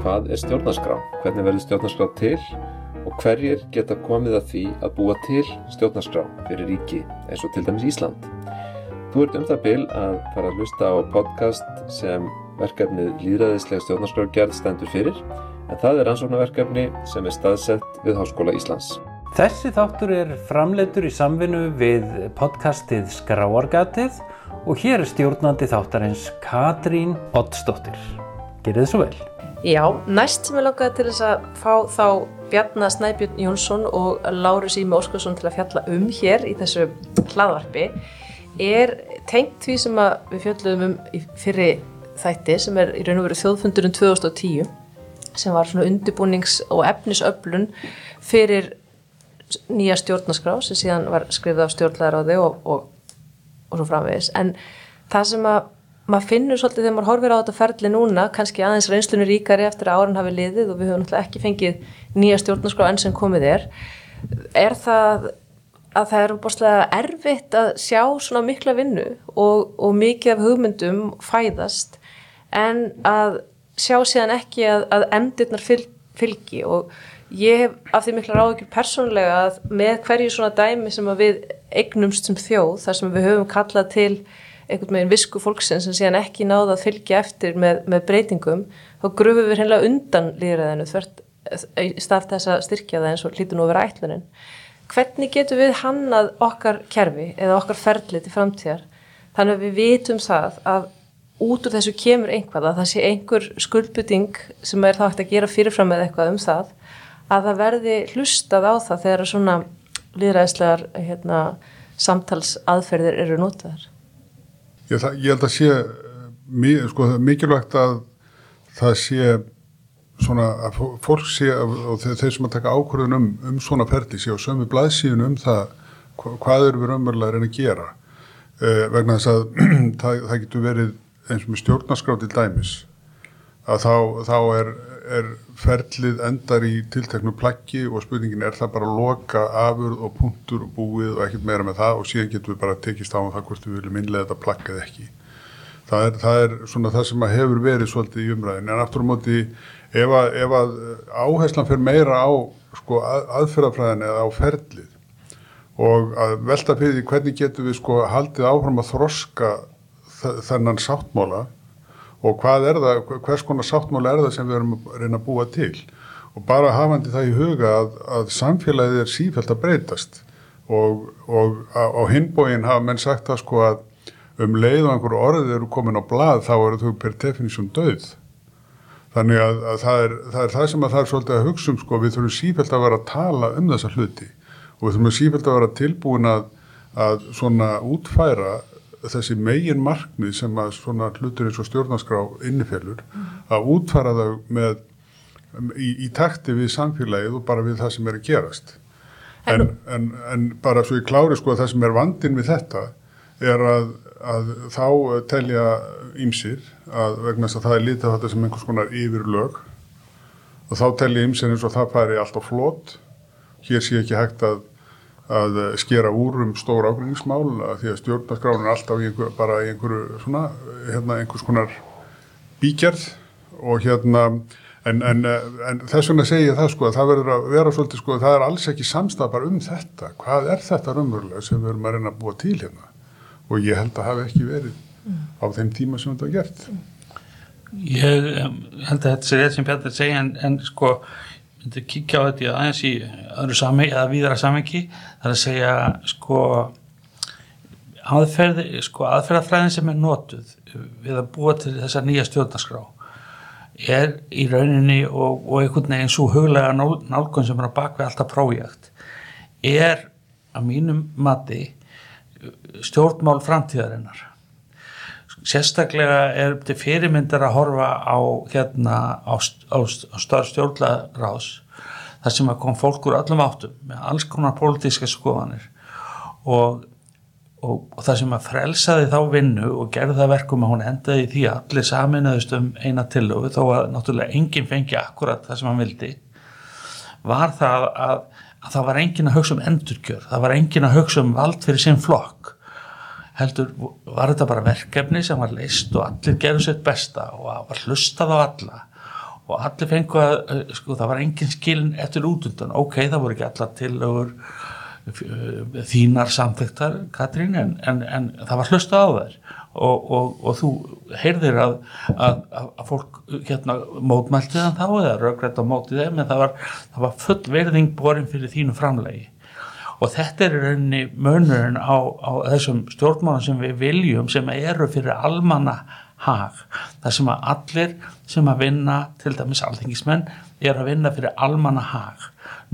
Hvað er stjórnarskrá? Hvernig verður stjórnarskrá til? Og hverjir geta komið að því að búa til stjórnarskrá fyrir ríki eins og til dæmis Ísland? Þú ert um það byl að fara að hlusta á podcast sem verkefnið Lýðræðislega stjórnarskrárgerð stendur fyrir en það er rannsóknarverkefni sem er staðsett við Háskóla Íslands. Þessi þáttur er framleitur í samvinnu við podcastið Skráargatið og hér er stjórnandi þáttarins Katrín Oddsdóttir. Gerið svo vel. Já, næst sem ég langaði til þess að fá þá Bjarnar Snæbjörn Jónsson og Lárus Ími Óskarsson til að fjalla um hér í þessu hlaðvarpi er tengt því sem við fjöldum um í fyrri þætti sem er í raun og veru þjóðfundurinn 2010 sem var svona undibúnings- og efnisöflun fyrir nýja stjórnaskrá sem síðan var skrifið af stjórnlegaráði og, og, og svo framvegis. En það sem að maður finnur svolítið þegar maður horfir á þetta ferli núna kannski aðeins reynslunni ríkari eftir að árun hafi liðið og við höfum náttúrulega ekki fengið nýja stjórnarskrá enn sem komið er. Er það að það er búinlega erfitt að sjá svona mikla vinnu og, og mikið af hugmyndum fæðast en að sjá síðan ekki að, að emdirnar fyl, fylgi? Og ég hef af því mikla ráðugjur persónlega að með hverju svona dæmi sem við eignumst sem þjóð þar sem við höfum kallað til einhvern veginn visku fólksinn sem síðan ekki náða að fylgja eftir með, með breytingum þá grufum við hennilega undan líðræðinu stað þess að styrkja það eins og hlítun og vera ætlunin. Hvernig getum við hannað okkar kerfi eða okkar ferli til framtíðar? Þannig að við vitum það að út úr þessu kemur einhvað að það sé einhver skuldbytting sem er þá hægt að gera fyrirfram með eitthvað um það að það verði hlustað á það þegar svona líðræðislegar hérna, samtals aðferðir eru notaðar Ég, það, ég held að sé mjög, sko, mikilvægt að það sé svona að fólk sé og þeir sem að taka ákvörðun um, um svona ferli sé á sömu blaðsíðun um það hvað eru við raunverulega að reyna að gera. Eh, vegna þess að það, það getur verið eins og með stjórnarskráti dæmis að þá, þá er, er ferlið endar í tilteknu plaggi og spurningin er það bara að loka afurð og punktur og búið og ekkert meira með það og síðan getur við bara tekist á um það hvort við viljum innlega þetta plaggað ekki. Það er, það er svona það sem hefur verið svolítið í umræðin en aftur á móti ef að, ef að áherslan fyrir meira á sko, að, aðferðafræðin eða á ferlið og að velta fyrir því hvernig getur við sko haldið áfram að þroska þennan sáttmála og hvað er það, hvers konar sáttmála er það sem við erum að reyna að búa til? Og bara hafandi það í huga að, að samfélagið er sífælt að breytast. Og, og á, hinbóin hafa menn sagt það sko að um leið og einhverju orðið eru komin á blað þá eru þau per definísjum döð þannig að, að það, er, það er það sem að það er svolítið að hugsa um sko við þurfum sífælt að vera að tala um þessa hluti. Og við þurfum sífælt að vera tilbúin að, að svona útfæra þessi megin markmið sem að svona hlutur eins og stjórnarskrá innifellur mm. að útfara þau með í, í takti við samfélagið og bara við það sem er að gerast en, en, en bara svo ég klári sko að það sem er vandin við þetta er að, að þá telja ýmsir að vegna þess að það er lítið þetta sem einhvers konar yfir lög og þá telja ýmsir eins og það færi alltaf flott hér sé ekki hægt að að skera úr um stóra ágrinningsmál því að stjórnarskráin er alltaf einhver, bara einhverju svona, hérna, einhvers konar bíkjörð og hérna en, en, en þess vegna segja það sko að það verður að vera svolítið sko það er alls ekki samstafar um þetta. Hvað er þetta raunverulega sem við erum að reyna að búa til hérna? Og ég held að hafa ekki verið á þeim tíma sem þetta var gert. Ég held að þetta sé rétt sem Petur segja en, en sko myndi kíkja á þetta aðeins í öðru sami eða víðara samengi þar að segja sko aðferð, sko aðferðafræðin sem er notuð við að búa til þessa nýja stjórnarskrá er í rauninni og, og einhvern veginn svo huglega nálgun sem er að baka alltaf prójægt er að mínum mati stjórnmál framtíðarinnar. Sérstaklega er þetta fyrirmyndar að horfa á hérna á, á, á stjórnlaráðs þar sem að kom fólk úr öllum áttum með alls konar pólitíska skoðanir. Og, og, og þar sem að frelsaði þá vinnu og gerði það verkum að hún endaði því að allir saminnaðust um eina tilöfu þó að náttúrulega enginn fengi akkurat það sem hann vildi var það að, að það var enginn að hugsa um endurkjör, það var enginn að hugsa um vald fyrir sinn flokk. Heldur var þetta bara verkefni sem var leist og allir gerðu sér besta og var hlustað á alla og allir fengu að, eh, sko, það var engin skilin eftir útundan, ok, það voru ekki allar tillögur eh, þínar samþektar, Katrín en, en, en það var hlusta á þær. Og, og, og þú heyrðir að, að, að fólk hérna mótmælti þann þá eða raugrætt á mótið þeim en það var, það var full verðing borin fyrir þínu framlegi og þetta er rauninni munurinn á, á þessum stjórnmálum sem við viljum sem eru fyrir almanna hag, það sem að allir sem að vinna, til dæmis alþingismenn, er að vinna fyrir almanna hag.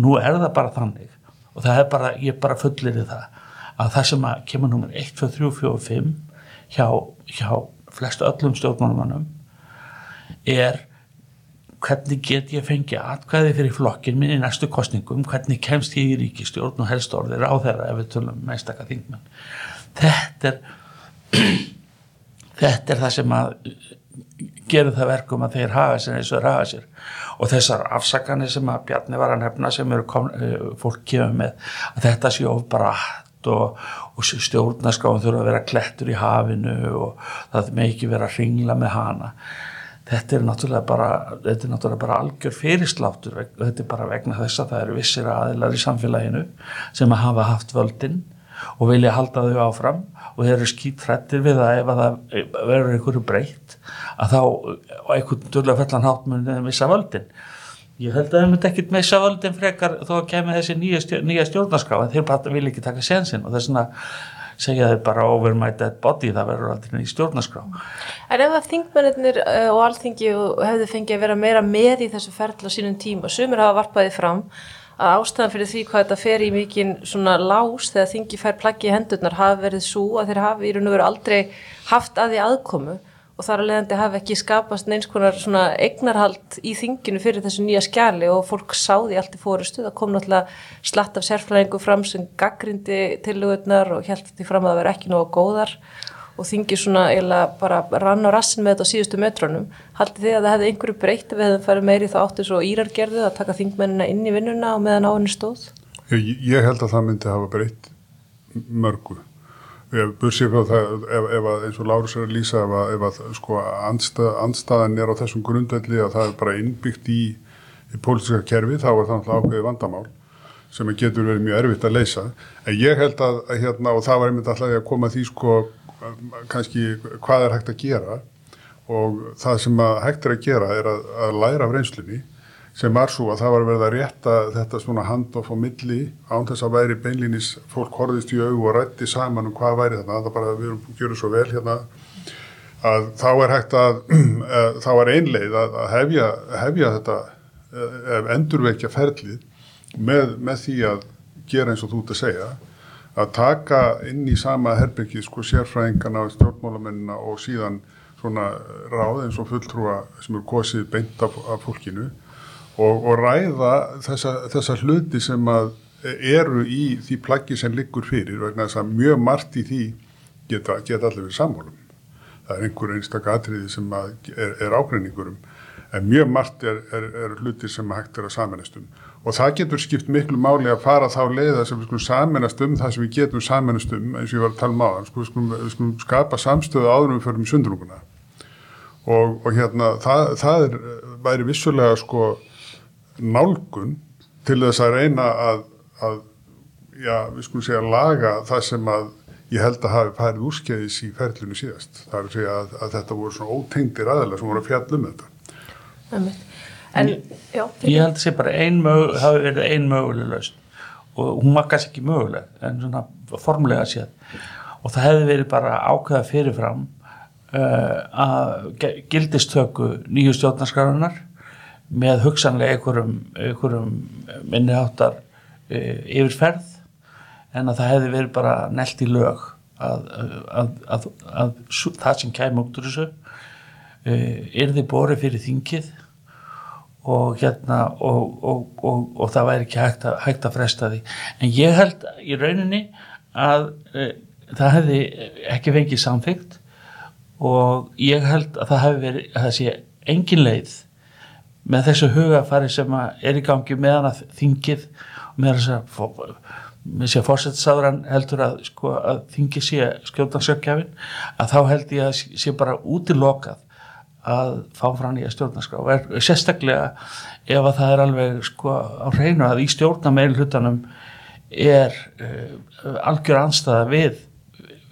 Nú er það bara þannig og það er bara, ég er bara fullir í það, að það sem að kemur nummer 1, 2, 3, 4 og 5 hjá, hjá flestu öllum stjórnmálumannum er hvernig get ég fengið atkvæði fyrir flokkin minn í næstu kostningum, hvernig kemst ég í ríkistjórn og helst orðir á þeirra ef við tölum meðstakka þingmenn. Þetta er þetta er það sem að gerir það verkum að þeir hafa sér eins og þeir hafa sér. Og þessar afsakanir sem að Bjarni var að nefna sem kom, fólk kemur með að þetta sé of bratt og, og stjórnaskáðum þurfa að vera klettur í hafinu og það með ekki vera að ringla með hana. Þetta er náttúrulega bara er náttúrulega bara algjör fyrirsláttur þetta er bara vegna þess að það eru vissir aðilar í samfélaginu sem að hafa haft völdin og vilja halda þau áfram og þeir eru skítrættir við að ef að það verður einhverju breytt að þá á einhvern dörlega fellan hátt munið missa völdin. Ég held að þeir myndi ekkit missa völdin frekar þó að kemur þessi nýja, stjórn, nýja stjórnarskrá en þeir bara vil ekki taka sensin og þess vegna segja þeir bara over my dead body það verður aldrei nýja stjórnarskrá. En ef að þingmennir og alþingi hefðu fengið að vera meira með í þessu ferðla sínum tíma, sumir hafa varpaði fram að ástæðan fyrir því hvað þetta fer í mikinn svona lás þegar þingi fær plaggi í hendurnar hafi verið svo að þeir hafi í raun og veru aldrei haft að því aðkomu og þar að leiðandi hafi ekki skapast neins konar svona eignarhald í þinginu fyrir þessu nýja skjali og fólk sáði allt í fórustu, það kom náttúrulega slatt af sérflæðingu fram sem gaggrindi tilugurnar og held því fram að það veri ekki nógu góðar og þingi svona eiginlega bara rann á rassin með þetta á síðustu metrónum haldið þið að það hefði einhverju breytt við hefðum farið meiri þá áttu svo írargerðu að taka þingmennina inn í vinnuna og meðan á henni stóð? Ég, ég held að það myndi hafa breytt mörgu. Bursið frá það ef, ef að eins og Lárus er að lýsa ef að, ef að sko andstað, andstaðan er á þessum grundvelli að það er bara innbyggt í, í pólitíska kerfi þá er það náttúrulega ákveði vandamál sem getur verið mjög erfitt að leysa. En ég held að, að hérna og það var einmitt alltaf að koma því sko kannski hvað er hægt að gera. Og það sem að hægt er að gera er að, að læra af reynslunni sem var svo að það var verið að rétta þetta svona handoff á milli án þess að væri beinlýnis fólk horfist í auð og rætti saman um hvað væri þarna. Það bara við erum að gera svo vel hérna að þá er hægt að þá er einleið að hefja, hefja þetta ef endurvekja ferlið með, með því að gera eins og þú ert að segja að taka inn í sama herbyggi sko sérfræðingarna, stjórnmálamennina og síðan svona ráð eins og fulltrúa sem eru kosið beint af, af fólkinu og, og ræða þessa, þessa hluti sem að eru í því plaggi sem liggur fyrir vegna þess að mjög margt í því geta, geta allir við samhólum. Það er einhver einstaklega atriði sem er, er ágreiningurum en mjög margt er, er, er hluti sem hægt er að samanastum og það getur skipt miklu máli að fara þá leiða sem við skulum samanast um það sem við getum samanast um eins og ég var að tala um á sko, við skulum, við skulum skapa samstöðu áður um fyrir um sundrunguna. Og, og hérna það, það er væri vissulega sko nálgun til þess að reyna að, að já, við skulum segja laga það sem að ég held að hafi farið úrskeiðis í ferlinu síðast. Það er að segja að, að þetta voru svona ótengdir aðeins sem voru að fjalla um þetta. Þannig En, já, ég held að það sé bara ein möguleg, hafi verið ein möguleg lausn. Og hún var kannski ekki möguleg en svona formlega séð. Og það hefði verið bara ákveða fyrirfram uh, að gildistöku nýju stjórnarskarunar með hugsanlega einhverjum, einhverjum minniháttar uh, yfirferð. En að það hefði verið bara nelt í lög að, að, að, að það sem kæm út úr þessu uh, er þið borið fyrir þingið og hérna og, og, og, og það væri ekki hægt að, hægt að fresta því. En ég held í rauninni að e, það hefði ekki fengið samþygt og ég held að það hefði verið að það sé engin leið með þessu hugafari sem er í gangi meðan að þingið með þess að fórsettisáðurann heldur að, sko, að þingið sé skjótansjökkjafin að þá held ég að sé bara útilokað að fá frá nýja stjórnarskrá. Er sérstaklega ef að það er alveg sko á hreinu að í stjórna meil hlutanum er uh, algjör anstæða við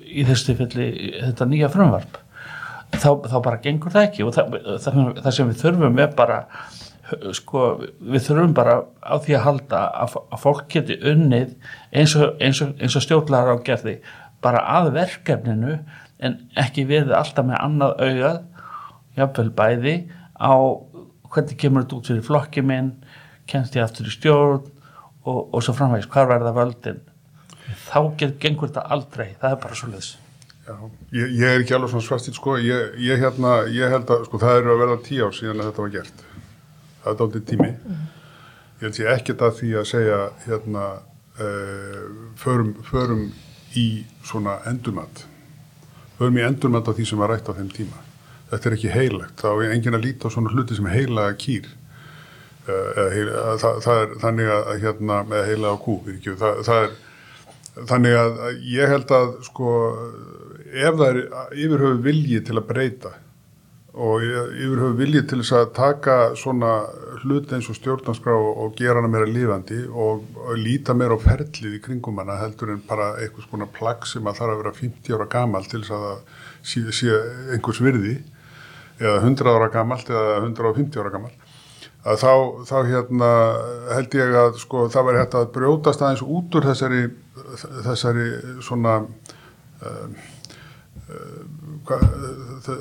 í þessu tilfelli þetta nýja frumvarp þá, þá bara gengur það ekki. Og það, það, það sem við þurfum er bara sko, við þurfum bara á því að halda að, að fólk geti unnið eins og, og, og stjórnlagar á gerði bara að verkefninu en ekki við alltaf með annað augað jafnvel bæði á hvernig kemur þetta út fyrir flokki minn kennst ég aftur í stjórn og, og svo framvægis, hvar verða völdin? Þá get, gengur þetta aldrei það er bara svo leiðis ég, ég er ekki alveg svona svartið sko, ég, ég, hérna, ég held að sko, það eru að verða tíu ár síðan að þetta var gert. Það er dálítið tími. Ég held ég ekkert að því að segja hérna uh, förum, förum í svona endurmat. Förum í endurmat á því sem var rætt á þeim tíma þetta er ekki heilagt, þá er engin að líta á svona hluti sem heilaga kýr. Uh, heil, að, það, það er þannig að hérna með heilaga kú það, það er þannig að ég held að sko ef það er yfirhauð vilji til að breyta og yfirhauð vilji til þess að taka svona hlut eins og stjórnarskrá og gera hana meira lífandi og, og líta meira á ferlið í kringum hana heldur en bara einhvers konar plagg sem að þarf að vera 50 ára gamal til þess að það sé, sé einhvers virði eða 100 ára gamalt eða 150 ára gamalt að þá, þá hérna held ég að sko það væri hægt að brjótast aðeins út úr þessari þessari svona uh, uh,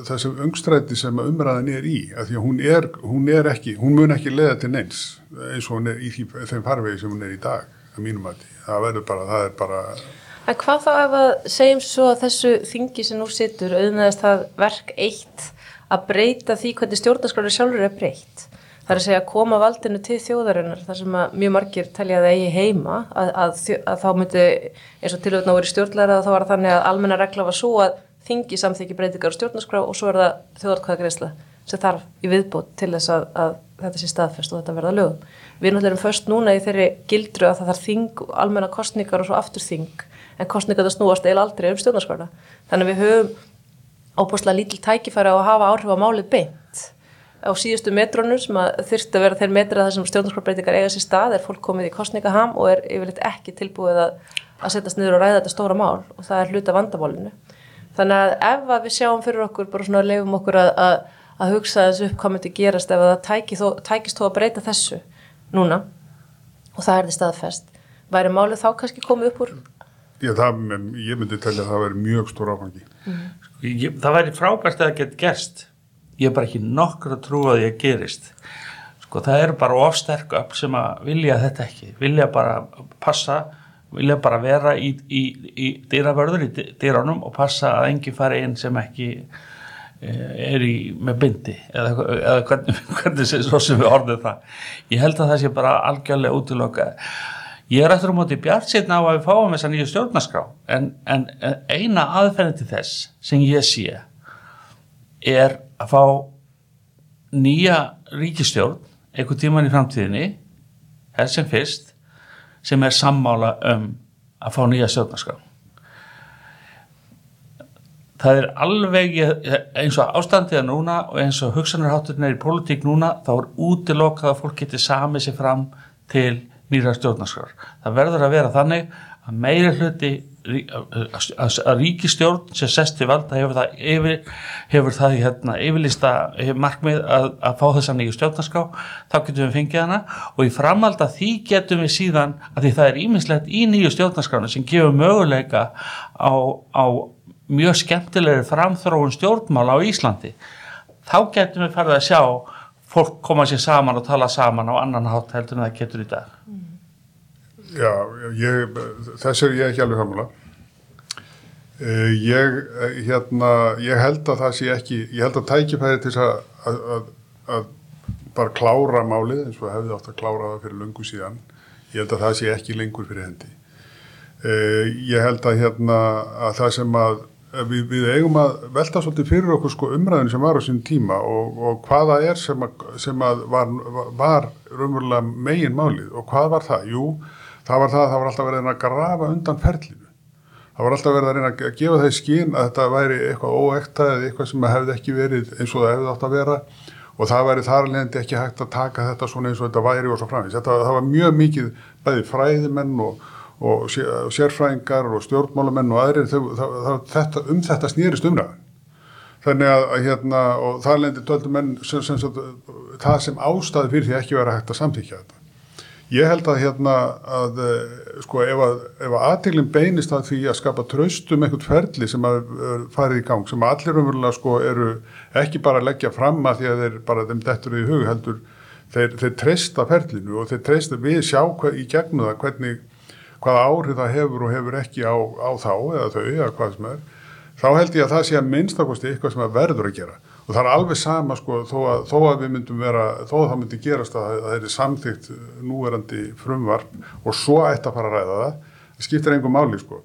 þessi umstræti sem umræðan er í að því að hún er, hún er ekki hún mun ekki leða til neins eins og hún er í því, þeim farvegi sem hún er í dag að mínum að það verður bara það er bara En hvað þá ef að segjum svo að þessu þingi sem nú situr auðvitaðist það verk eitt að breyta því hvernig stjórnarskrári sjálfur er breytt Það er að segja að koma valdinu til þjóðarinnar þar sem mjög margir telja að það eigi heima að, að, að þá myndi eins og tilvöldna voru stjórnlæra þá var þannig að almenna regla var svo að þingi samþykji breytingar og stjórnarskrá og svo er það þjóðarkvæðagreysla sem þarf í viðbót til þess að, að þetta sé staðfest og þetta verða lögum. Við erum náttúrulega först núna í þeirri gildru að það þarf þing, almenna kostningar og svo aftur þing en kostningar það snúast eil aldrei um stjórnarskrána. Óbúslega lítil tækifæri á að hafa áhrif á málið beint á síðustu metrónum sem að þurfti að vera þeir metra þar sem stjórnarskapbreytingar eiga sér stað er fólk komið í kostningaham og er yfirleitt ekki tilbúið að, að setjast niður og ræða þetta stóra mál og það er hluta vandamálinu. Þannig að ef að við sjáum fyrir okkur, bara svona leifum okkur að, að, að hugsa þessu uppkomandi gerast ef það tæki þó, tækist þó að breyta þessu núna og það er því staðfest, væri málið þá kannski komið upp úr? Já, það, ég myndi telja að það væri mjög stór áfangi. Mm. Það væri frábært að það gett gerst. Ég er bara ekki nokkur að trúa að ég gerist. Sko það eru bara ofsterk upp sem að vilja þetta ekki. Vilja bara passa vilja bara vera í, í, í dýravörður í dýránum og passa að engi fari inn sem ekki eh, er í með bindi eða, eða hvernig, hvernig svo sem við orðum það. Ég held að það sé bara algjörlega útlöka ég er eftir um átti bjart sérna á að við fáum þessa nýju stjórnarskrá. En, en eina aðferði til þess sem ég sé er að fá nýja ríkistjórn einhvern tíman í framtíðinni þess sem fyrst sem er sammála um að fá nýja stjórnarskrá. Það er alveg eins og ástandiða núna og eins og hugsanarhátturinn er í politík núna þá er útilokað að fólk getur samið sér fram til nýra stjórnarskrár. Það verður að vera þannig að meiri hluti að ríkistjórn sem sesti valda hefur það, yfir, hefur það hérna, yfirlista markmið að, að fá þessa nýju stjórnarská þá getum við fengið hana og í framhald að því getum við síðan að því það er ímislegt í nýju stjórnarskána sem gefur möguleika á, á mjög skemmtilegri framþróun stjórnmála á Íslandi. Þá getum við farið að sjá fólk koma sér saman og tala saman á annan hátt heldur en það getur í dag Já, ég, þess er ég ekki alveg hamla. Uh, ég, hérna, ég held að það sé ekki, ég held að tækifæri til að, að, að, bara klára málið eins og hefði átt að klára það fyrir lungu síðan. Ég held að það sé ekki lengur fyrir hendi. Uh, ég held að, hérna, að það sem að við, við eigum að velta svolítið fyrir okkur sko umræðin sem var á sín tíma og, og hvaða er sem að, sem að var, var raunverulega megin málið og hvað var það? Jú, það var það að það var alltaf verið að grafa undan ferlinu það var alltaf verið að að gefa þeir skín að þetta væri eitthvað óekta eða eitthvað sem hefði ekki verið eins og það hefði átt að vera og það væri þar leðandi ekki hægt að taka þetta svona eins og þetta væri og svo framins. Þetta það var mjög mikið bæði fræðimenn og, og sérfræðingar og stjórnmálamenn og aðrir þau, það, það, þetta, um þetta snýrist umræðan. Þannig að, að hérna, og það leðandi töldu menn sem, sem, sem, það sem ástæði fyrir því ekki vera hægt að samtíkja þetta. Ég held að hérna að sko ef að, að aðteglum beinist að því að skapa tröstum eitthvað ferli sem að farið í gang sem að allir umverulega sko eru ekki bara að leggja fram að því að þeir bara þeim dettur í hug heldur þeir, þeir treysta ferlinu og þeir treysta við sjá hvað, í gegnum það hvernig hvaða áhrif það hefur og hefur ekki á, á þá eða þau eða hvað sem er þá held ég að það sé að minnstakosti eitthvað sem að verður að gera og það er alveg sama sko þó að, þó að við myndum vera, þó að það myndi gerast að það er samþygt núverandi frumvarp og svo ætti að fara að ræða það, það skiptir einhver máli sko.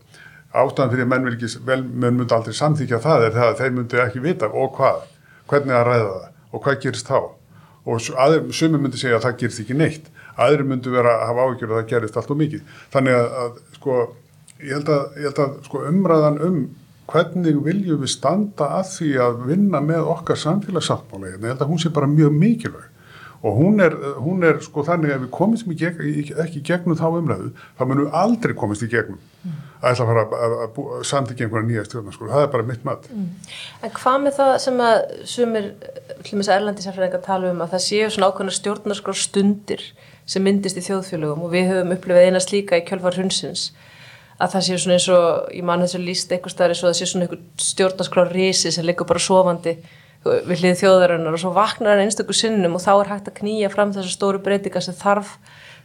Ástæðan fyrir að menn, ekki, vel, menn myndi aldrei samþykja það er það að þeir myndi ekki vita og hvað, hvernig að ræða það og hvað gerist þá. Og sumi myndi segja að það gerist ekki neitt, aðri myndi vera að hafa áhyggjur að það gerist allt og mikið. Þannig að, að sko, ég held að, ég held að sko, umræðan um hvernig viljum við standa að því að vinna með okkar samfélagssáttmála ég held að hún sé bara mjög mikilvæg og hún er, hún er sko þannig að við komist ekki gegnum þá umræðu þá munum við aldrei komist í gegnum mm. að ætla að fara að, að, að samtíkja einhverja nýja stjórnarskóla, það er bara mitt mat mm. En hvað með það sem að sumir, hlumins erlandisafræðingar tala um að það séu svona ákveðna stjórnarskóla stundir sem myndist í þjóðfélögum og við höfum upplifið eina slíka í kjölfar hundsins að það sé svona eins og ég man þessu líst eitthvað starf eins og það sé svona einhver stjórnarsklár risi sem liggur bara sofandi við hlið þjóðarinnar og svo vaknar hann einstaklega sinnum og þá er hægt að knýja fram þessu stóru breytinga sem þarf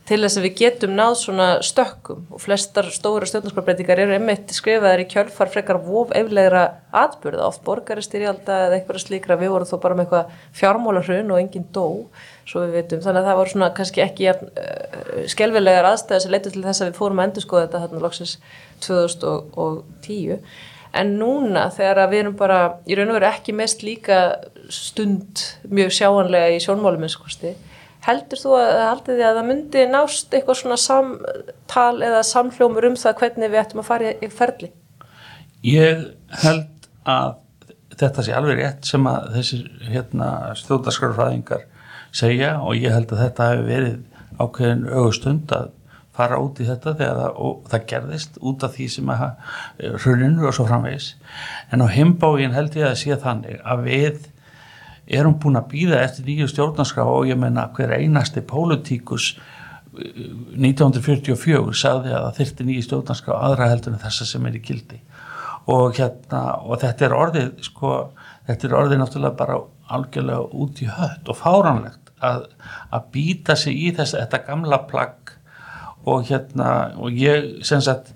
til þess að við getum náð svona stökkum. Og flestar stóra stjórnarsklárbreytingar eru einmitt skrifaðar í kjölfar frekar vof eflegra atbyrða, oft borgaristyrjalda eða eitthvað slíkra, við vorum þó bara með eitthvað fjármálarhrun og enginn dó svo við veitum, þannig að það voru svona kannski ekki uh, skelvilegar aðstæði sem leytur til þess að við fórum að endur skoða þetta hérna loksins 2010 en núna þegar við erum bara í raun og veru ekki mest líka stund mjög sjáanlega í sjónmálum einskosti, heldur þú að haldið því að það myndi nást eitthvað svona samtal eða samhljómur um það hvernig við ættum að fara í ferli? Ég held að þetta sé alveg rétt sem að þessir hérna, stjórnarskarfræðingar segja og ég held að þetta hefur verið ákveðin augustund að fara út í þetta þegar það, það gerðist út af því sem að hruninu og svo framvegis. En á heimbáin held ég að sé þannig að við erum búin að býða eftir nýju stjórnarskrá og ég menna hver einasti pólitíkus 1944 sagði að það þyrti nýju stjórnarskrá aðra heldur en þessa sem er í kildi og, hérna, og þetta er orðið sko, þetta er orðið náttúrulega bara algjörlega út í hött og fáranlegt að, að býta sig í þess þetta gamla plagg. Og hérna og ég sem sagt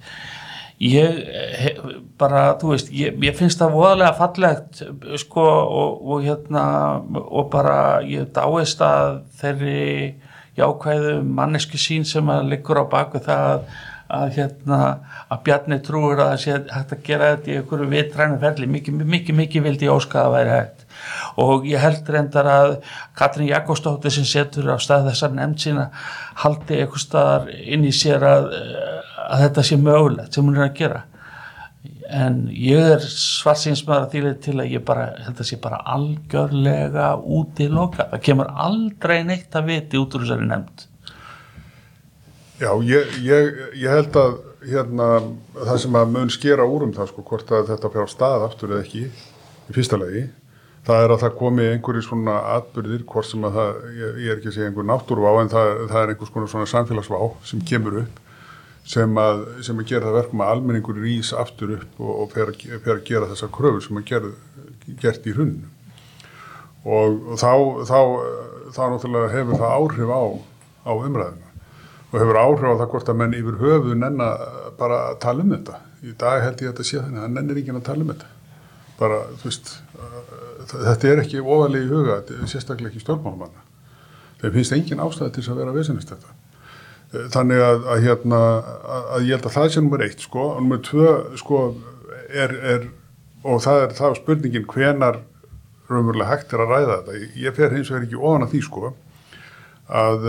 ég hef, bara þú veist ég, ég finnst það voðalega fallegt sko og, og hérna og bara ég dáist að þeirri jákvæðu mannesku sín sem að liggur á baku það að hérna að Bjarni trúur að það sé hægt að gera þetta í einhverju vitrænu ferli. Mikið, mikið, mikið vildi ég óska að væri hægt og ég held reyndar að Katrin Jakobsdóttir sem setur á stað þessar nefnd sína haldi eitthvað staðar inn í sér að, að þetta sé mögulegt sem hún er að gera. En ég er svarsinsmaður að þýlega til að ég bara held að sé bara algjörlega út í loka. Það kemur aldrei neitt að viti út úr þessari nefnd. Já, ég, ég, ég held að hérna, það sem að mun skera úr um það sko, hvort að þetta fyrir á stað aftur eða ekki í fyrsta legi það er að það komi einhverjir svona atbyrðir, hvort sem að það, ég, ég er ekki að segja einhver náttúruvá en það, það er einhvers konar svona samfélagsvá sem kemur upp sem að, sem að gera það verkum að almenningur rýs aftur upp og, og fer, að, fer að gera þessar kröfur sem að gera, gert í hrunnu og, þá, þá, þá náttúrulega hefur það áhrif á, á umræðina og hefur áhrif á það hvort að menn yfir höfu nenn að bara tala um þetta. Í dag held ég að þetta sé þannig að það nennir ekki að tala um þetta. Bara, þú veist, þetta er ekki ofalega í huga, sérstaklega ekki stjórnmálumanna. Þeir finnst engin ástæði til að vera að vesenast þetta. Eh, þannig að, að, hérna, að ég held að það sé nummer eitt sko, og nummer tvö sko er, er og það er það spurningin hvenar raunverulega hægt er að ræða þetta. Ég fer hins vegar ekki ofan að því sko að,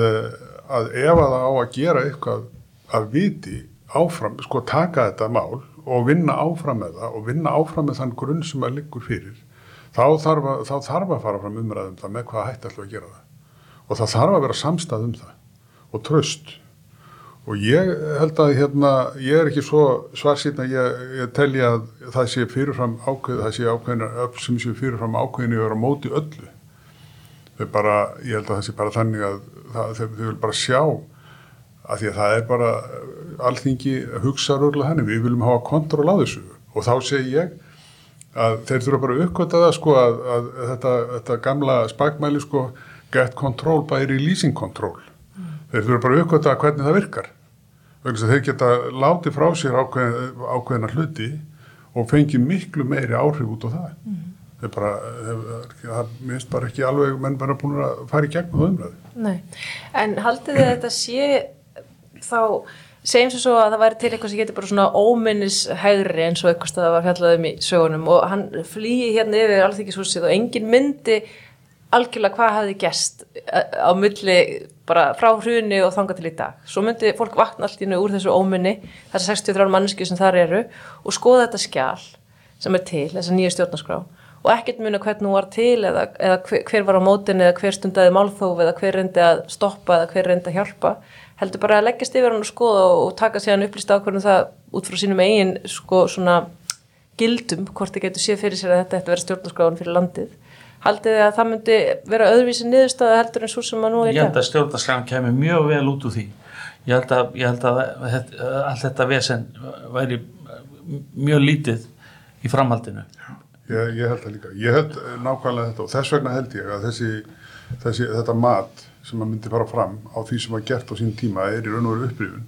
að ef að það á að gera eitthvað að viti áfram, sko taka þetta mál og vinna áfram með það og vinna áfram með þann grunn sem að liggur fyrir þá þarf að, þá þarf að fara fram umræðum það með hvað hætti alltaf að gera það. Og það þarf að vera samstað um það og tröst og ég held að hérna, ég er ekki svo svarsýn að ég, ég telji að það sé fyrirfram ákveð, það sé ákveðin öll sem sé fyrirfram ákveðin í að vera á móti öllu. Þau bara, ég held að það sé bara þannig að það, þau, þau vil bara sjá að því að það er bara alþingi hugsa röglega henni, við viljum hafa kontról á þessu. Og þá segi ég að þeir þurfa bara að uppkvöta það sko að, að þetta, þetta gamla spagmæli sko get control by releasing control. Þeir þurfa bara að uppkvöta hvernig það virkar. Vegna þess að þeir geta látið frá sér ákveðin, ákveðina hluti og fengið miklu meiri áhrif út á það. Mm. þeir bara, það minnst bara ekki alveg menn bara búin að fara í gegnum það umræði Nei, en haldið þetta sé þá segjum svo að það væri til eitthvað sem getur bara svona óminnis hægri eins og eitthvað það var fjallað um í sögunum. Og hann flýi hérna yfir alþykishúsið og engin myndi algjörlega hvað hafi gæst á milli bara frá hruni og þanga til í dag. Svo myndi fólk vakna allt í nú úr þessu óminni, þessar 63 manneski sem þar eru og skoða þetta skjál sem er til, þessa nýja stjórnarskrá. Og ekkert muna hvernig hún var til eða, eða hver, var á mótin eða hver stundaði málþóf eða hver reyndi að stoppa eða hver reyndi að hjálpa heldur bara að leggjast yfir hann og skoða og taka sér hann upplýst ákvörðum það út frá sínum eigin sko svona gildum hvort þið getur séð fyrir sér að þetta ætti að vera stjórnarskráðan fyrir landið. Haldið þið að það myndi vera öðruvísi niðurstöða heldur en svo sem maður nú er ég held að stjórnarskráðan kemur mjög vel út úr því. Ég held að, ég held að allt þetta vesen væri mjög lítið í framhaldinu. Ég, ég held það líka, ég held nákvæmlega þetta og þess vegna held ég að þessi, þessi þetta mat sem að myndi fara fram á því sem að gert á sín tíma er í raun og veru upprýfun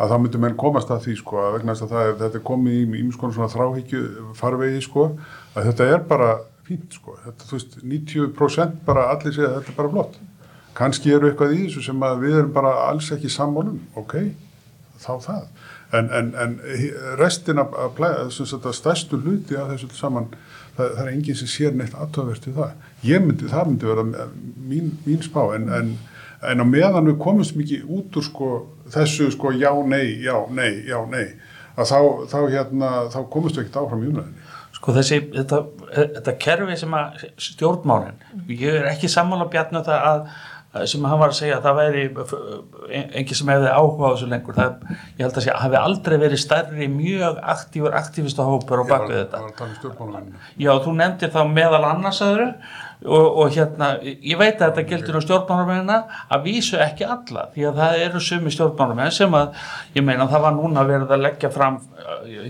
að þá myndi menn komast að því sko að vegna að það þetta er komið í mjög svona þráhyggju farvegi sko að þetta er bara fínt sko, þetta þú veist 90% bara allir segja þetta er bara flott. Kannski eru eitthvað í þessu sem að við erum bara alls ekki sammálum, ok þá það, en, en, en restin af, af, af stærstu hluti af þessu saman það, það er enginn sem sér neitt aðtöðverst í það, ég myndi, það myndi vera mín, mín spá, en, en á meðan við komumst mikið út úr sko, þessu sko já, nei, já, nei, já, nei að þá, þá, hérna, þá komumst við ekkert áfram í umræðinni Sko þessi, þetta, þetta kerfi sem að stjórnmálinn, ég er ekki sammála bjarnu það að sem hann var að segja að það væri engi sem hefði áhuga á þessu lengur. Það, ég held að það hafi aldrei verið stærri mjög aktífur, aktífista hópur og bakvið þetta. Já, þú nefndir þá meðal annars aðra og, og hérna, ég veit að þetta gildir á stjórnmálumennina að vísu ekki alla því að það eru sumi stjórnmálumenn sem að, ég meina það var núna verið að leggja fram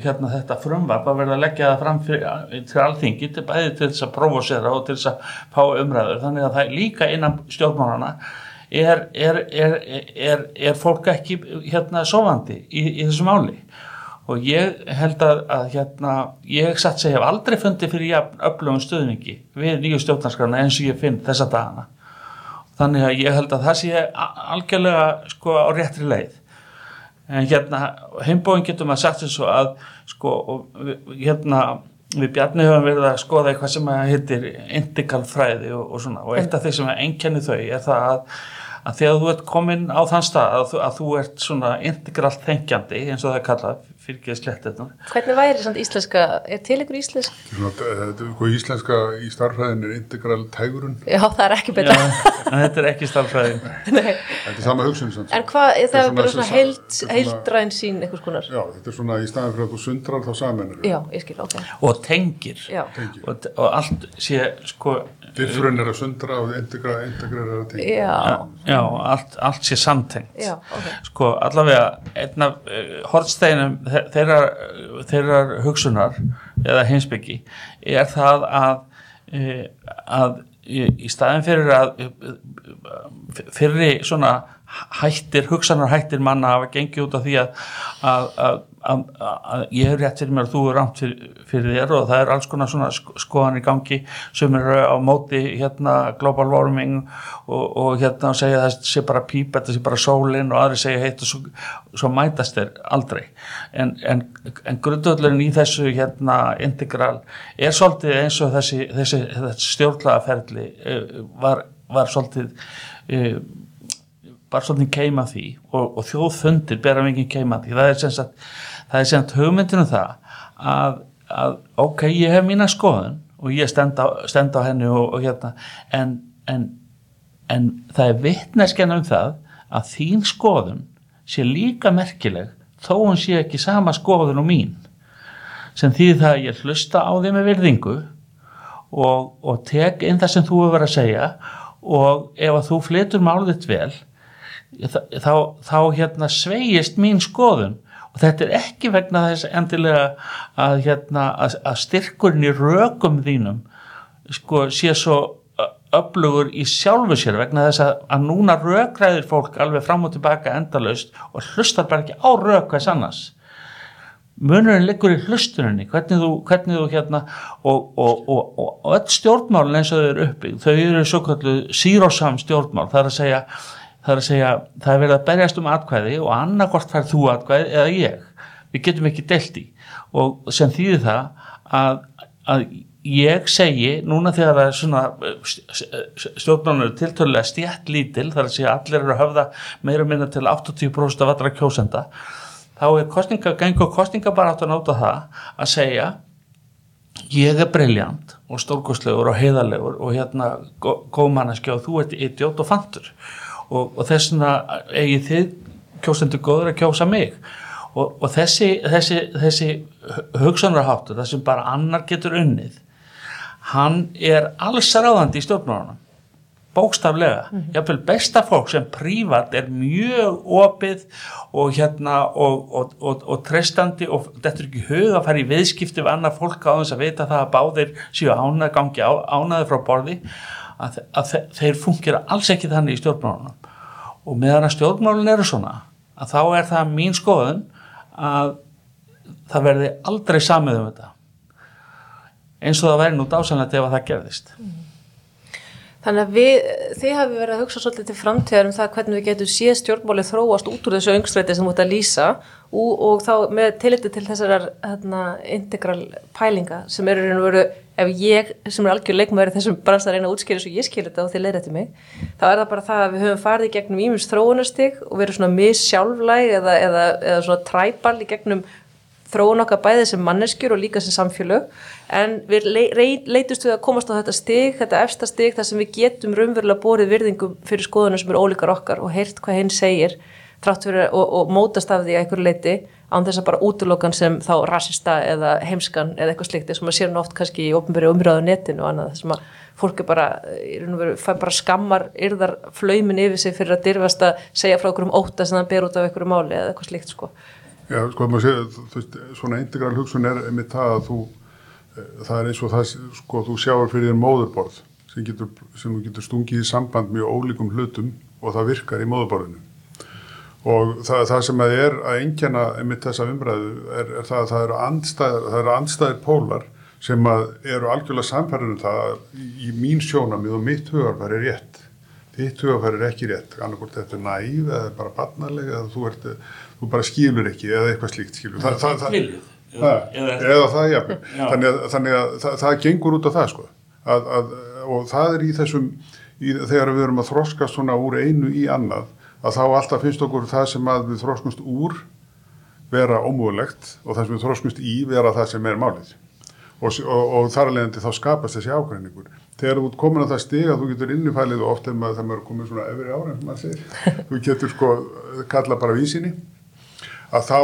hérna þetta frumvarp að verið að leggja það fram fyrir, til alþingi til bæði til þess að provosera og til þess að fá umræður. Þannig að það líka innan stjórnmáluna er, er, er, er fólk ekki hérna sofandi í, í þessu máli og ég held að, að hérna, ég satt að ég hef aldrei fundið fyrir jafn öflugum stöðningi við nýju stjórnarskrana eins og ég finn þessa dagana. Þannig að ég held að það sé algjörlega sko á réttri leið. En hérna heimbóin getur maður sagt og að sko hérna við bjarni höfum verið að skoða eitthvað sem heitir integral fræði og, og svona. Og eitt af því sem enkenni þau er það að að þegar þú ert komin á þann stað að, að þú ert svona integralt þengjandi eins og það er kallað sletta þetta Hvernig væri svona íslenska, er til ykkur íslensk? Svona, íslenska í starfræðin er integral tægurun Já, það er ekki betra. Já, Þetta er ekki starfræðin Þetta er sama hugsun En hvað, það er bara svona heild, heildræn sín eitthvað skonar Já, þetta er svona í staðan fyrir að þú sundrar þá saman Já, ég skil, ok. Og tengir. Og, og allt sé sko Diffrun er að sundra og integra, integra er að tengja. Já, Já allt, allt sé samtengt. Já, okay. Sko allavega einn af uh, hortsteinum þeirra, þeirra hugsunar eða heimsbyggi er það að, uh, að í, staðin fyrir að uh, fyrir svona hættir, hugsanar hættir manna að gengi út af því að, að, að, að ég hef rétt fyrir mér og þú er rámt fyrir, þér og það er alls konar svona skoðan í gangi sem eru á móti hérna global warming og, og hérna segja það sé bara píp, þetta sé bara sólinn og aðri segja heitt og svo, svo mætast þeir aldrei. En, en, en grundvöldurinn í þessu hérna integral er svolítið eins og þessi, þessi, þessi stjórnlaðaferli var, var svolítið bara svolítið keima því og, og þjóðfundir bera mikið keima því. Það er sem sagt það er semt hugmyndin um það að, að ok, ég hef mína skoðun og ég stend á, stend á henni og, og hérna en, en, en það er vittneskjan um það að þín skoðun sé líka merkileg þó hún sé ekki sama skoðun og mín sem því það að ég hlusta á því með virðingu og, og tek inn það sem þú hefur verið að segja og ef að þú flytur málið vel þá, þá hérna sveigist mín skoðun og þetta er ekki vegna þess endilega að, hérna, að, að styrkurinn í rökum þínum sko sé svo öflugur í sjálfu sér vegna þess að, að núna rökræðir fólk alveg fram og tilbaka endalaust og hlustar bara ekki á rök hvers annars. Munurinn liggur í hlustuninni hvernig þú, hvernig þú hérna og, og, og, og öll stjórnmálin eins og þau eru uppbyggð, þau eru svo kallu sírosam stjórnmál, það er að segja það er að segja, það er verið að berjast um atkvæði og annarkort fær þú atkvæði eða ég, við getum ekki delt í. Og sem þýðir það að, að ég segi núna þegar það er svona stjórnmálin eru tiltölulega stjætt lítil, það er að segja allir eru að höfða meira minna til 80% af allra kjósenda þá er kostninga, gengur kostningabaráttan át á það að segja ég er briljant og stórkostlegur og heiðarlegur og hérna góðmannaski og þú ert idiot og fantur og, og þess vegna eigi þið kjósendur góður að kjósa mig. Og, og þessi, þessi, þessi hugsanarháttu, það sem bara annar getur unnið hann er alls ráðandi í stjórnmálunum. Bókstaflega, mm -hmm. jáfnveil besta fólk sem prívat er mjög opið og hérna og, og, og, og trestandi og þetta er ekki hug að fara í viðskipti við annað fólk á þess að vita það að báðir séu ánað gangi á, ánaði frá borði. Að, að þeir fungera alls ekki þannig í stjórnmálunum og meðan að stjórnmálun eru svona að þá er það mín skoðun að það verði aldrei samið um þetta eins og það væri nú dásanlegt ef að það gerðist. Þannig að við, þið hafi verið að hugsa svolítið til framtíðar um það hvernig við getum séð stjórnmálið þróast út úr þessu öngstræti sem þú ert að lýsa og, og þá með tilliti til þessar hérna, integral pælinga sem eru raun og veru, ef ég sem er algjör leikmæri þessum bransar reyna að útskýra svo ég skilur þetta og þið leiðir þetta mig, þá er það bara það að við höfum farið í gegnum ímins þróunastig og verið svona missjálflæg eða, eða, eða svona træbal í gegnum þróun okkar bæðið sem manneskjur og líka sem samfélög. En við leytust við að komast á þetta stig, þetta efsta stig þar sem við getum raunverulega borið virðingum fyrir skoðunum sem eru ólíkar okkar og heyrt hvað hinn segir fyrir, og, og mótast af því að einhverju leiti án þess að bara útlokan sem þá rasista eða heimskan eða eitthvað slikt sem að nú oft kannski í ofnbæri umröðu netinu og annað þessum að fólk er bara, bara skammar yrðar flöymin yfir sig fyrir að dyrfast að segja frá okkur um óta sem það ber út af einhverju máli eða eitthvað slikt sko Já, sko, maður sé, þú veist, svona integral hugsun er með það að þú, e, það er eins og það, sko, þú sjáur fyrir þér móðurborð sem, getur, sem þú getur stungið í samband mjög ólíkum hlutum og það virkar í móðurborðinu. Og það, það sem að er að engjana með þessa umræðu er, er það að það eru andstæðir, það eru andstæðir pólar sem að eru algjörlega samfærðinu um það í, mín sjónamið og mitt hugarfæri er rétt. Þitt hugarfæri er ekki rétt, annarkort þetta er næv eða bara barnalega eða þú ert þú bara skilur ekki eða eitthvað slíkt skilur. Það, það, það, eða, eða það jafnum þannig að, þannig að það gengur út á það sko. Að, að, og það er í þessum í, þegar við erum að þroskast svona úr einu í annað að þá alltaf finnst okkur það sem að við þroskast úr vera ómúðulegt og það sem við þroskast í vera það sem er málið. Og, og, og þar alveg þá skapast þessi ákvæðningur þegar þú ert komin á það stig að þú getur innifælið og oft er maður það maður komið svona öfri ára sem maður segir, þú getur sko kalla bara vísinni að þá,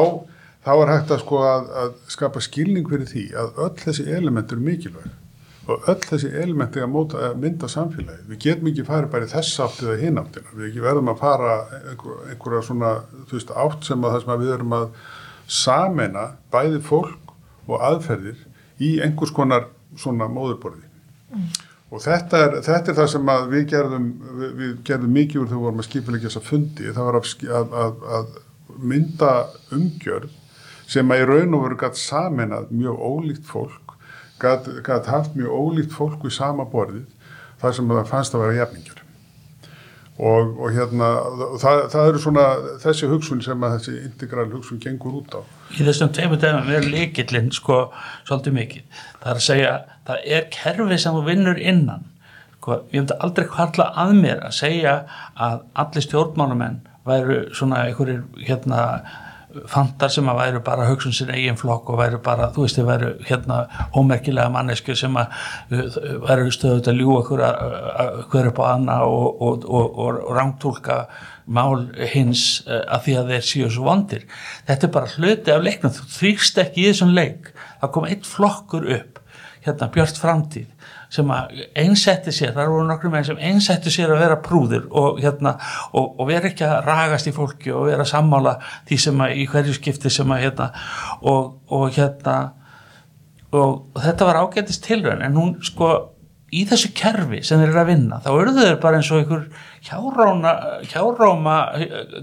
þá er hægt að, sko, að, að skapa skilning fyrir því að öll þessi element eru mikilvæg og öll þessi elementi að, móta, að mynda samfélagi. Við getum ekki farið bara í þess átt eða hinn áttina. Við ekki verðum að fara einhver, einhverja svona veist, átt sem að það sem að við erum að samena bæði fólk og aðferðir í einhvers konar svona móðurborði. Mm. Og þetta er, þetta er það sem við gerðum, við, við gerðum mikið úr þegar við vorum að skipa ekki þess að fundi. Það var að, að, að mynda umgjörð sem að í raun og veru gætt saminað mjög ólíkt fólk, gætt haft mjög ólíkt fólk við sama borðið þar sem það fannst að vera jafningar. Og, og hérna, það, það eru svona þessi hugsun sem að þessi integral hugsun gengur út á. Í þessum teimu dæmum er líkillinn sko svolítið mikið. Það er að segja, það er kerfið sem þú vinnur innan. Sko, ég hefði aldrei hvarla að mér að segja að allir stjórnmánumenn væru svona einhverjir hérna fantar sem að væru bara hugsun sinn eigin flokk og væru bara, þú veist, þið væru hérna ómerkilega mannesku sem að uh, væru stöðut að ljúa hver, hver upp á anna og, og, og, og rángtúlka mál hins uh, að því að þeir séu svo vondir. Þetta er bara hluti af leiknum, þú þrýkst ekki í þessum leik. Það kom eitt flokkur upp, hérna Björn Framtíð, sem einsetti sér, þar voru nokkrum meginn sem einsetti sér að vera prúður og, hérna, og, og vera ekki að ragast í fólki og vera að sammála því sem að í hverju skipti sem að hérna og, og hérna og þetta var ágætist tilraun en hún sko í þessu kerfi sem þeir eru að vinna þá eru þeir bara eins og einhver hjáróma, hjáróma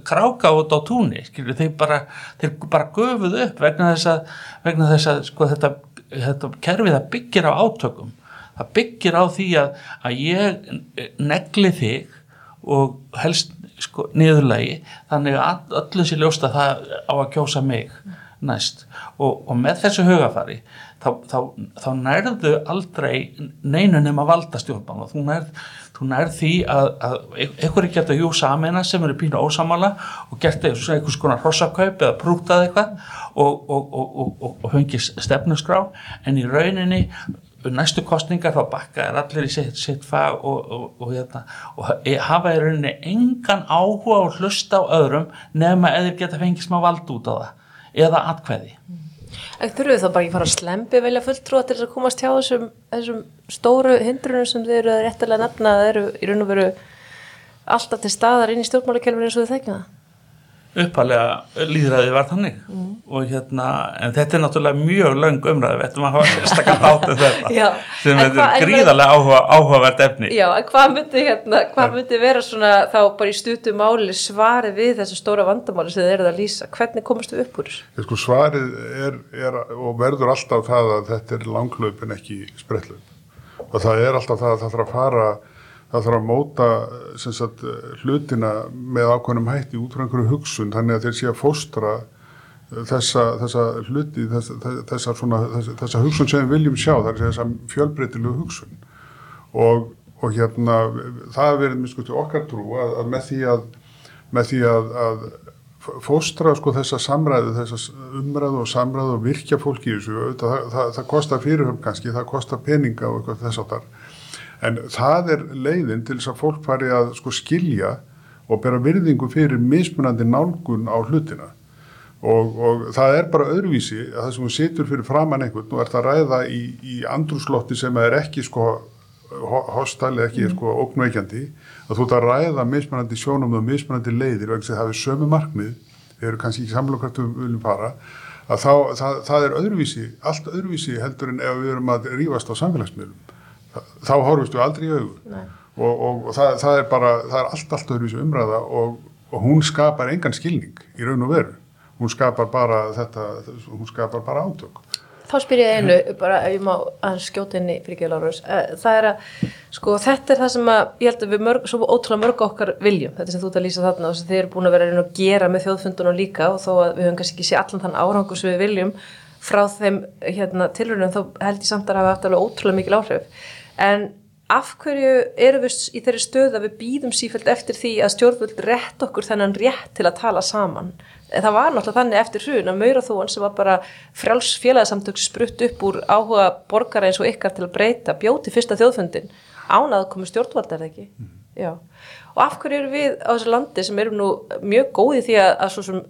kráka út á túnni skilur, þeir, bara, þeir bara göfuð upp vegna þess að, vegna þess að sko, þetta, þetta kerfi það byggir á átökum það byggir á því að, að ég negli þig og helst sko, niðurlegi þannig að öllum sér ljósta það á að kjósa mig næst. Og, og með þessu hugafari þá, þá, þá nærðu aldrei neinu nema valda stjórnbán og þú nærð, þú nærð því að, að einhverju geta jú samena sem eru pínu ósamala og gert einhvers konar hrossakaup eða prútað eitthvað og, og, og fengið stefnusgrá en í rauninni næstu kostningar þá bakka er allir í sitt, sitt fag og, og, og, hérna, og hafa í rauninni engan áhuga og hlusta á öðrum nema eða geta fengið smá vald út á það eða atkveði En þurfuð þá bara ekki fara að slempi velja fulltrúa til þess að komast hjá þessum, þessum stóru hindrunum sem þið eru réttilega nefna að eru í raun og veru alltaf til staðar inn í stjórnmálakelfinu eins og þið þekkja það? Uppalega líðræði var þannig mm. og hérna, en þetta er náttúrulega mjög löng umræði, við ættum að hafa sérstaklega þáttu þetta, Já, sem er gríðarlega áhuga, áhugavert efni. Já, en hvað myndi, hérna, hvað myndi vera svona þá bara í stutu máli svarið við þessu stóra vandamáli sem þið eruð að lýsa? Hvernig komast við upp úr þessu? Sko svarið er, er og verður alltaf það að þetta er langlaup en ekki sprettlaup og það er alltaf það að það þarf að fara það þarf að móta sagt, hlutina með ákveðnum hætti út frá einhverju hugsun þannig að þeir sé að fóstra þessa, þessa hluti þessa, þessa, svona, þessa, hugsun sem við viljum sjá það er þessa fjölbreytilegu hugsun og, og hérna það er verið miskuð til okkar trú að, að með því að með því að, að fóstra sko þessa samræðu, þessa umræðu og samræðu og virkja fólki í þessu, það, það, það, það kostar fyrirhöfn kannski, það kostar peninga og eitthvað þess áttar. En það er leiðin til þess að fólk fari að sko skilja og bera virðingu fyrir mismunandi nálgun á hlutina. Og, og það er bara öðruvísi að það sem hún situr fyrir framann einhvern og ert að ræða í, í andrúslotti sem er ekki sko hostæli, ekki sko ógnveikjandi, að þú ert að ræða mismunandi sjónum og mismunandi leiðir og það hefur sömu markmið, þeir eru kannski ekki við viljum fara, að þá, það, það er öðruvísi, allt öðruvísi heldur en ef við erum að rífast á samfélagsmiðlum þá horfist við aldrei í augu. Og, og, og það, það er bara það er allt, allt öðruvísu umræða og, og hún skapar engan skilning í raun og veru. Hún skapar bara þetta hún skapar bara átök. Þá spyr ég einu, bara ef ég má að skjóta inn í fyrir Lárus, það er að sko þetta er það sem að ég held að við mörg, svo ótrúlega mörg okkar viljum þetta sem þú ert að lýsa þarna og sem þið eru búin að vera að gera með þjóðfundunum líka og þó að við höfum kannski ekki sé allan þann árangur sem við viljum frá þeim hérna, tilrunum þá held ég samt að hafa haft alveg ótrúlega mikil áhrif en af hverju eru við í þeirri stöð að við býðum sífælt eftir því að stjórnvöld rétt okkur þennan rétt til að tala saman það var náttúrulega þannig eftir hrun að Mauraþóan sem var bara fráls félagsamtök sprutt upp úr áhuga borgara eins og ykkar til að breyta bjóti fyrsta þjóðfundin ánað komu stjórnvöld er það ekki mm. Já. og af hverju eru við á þessu landi sem eru nú mjög góði því að, að svo sem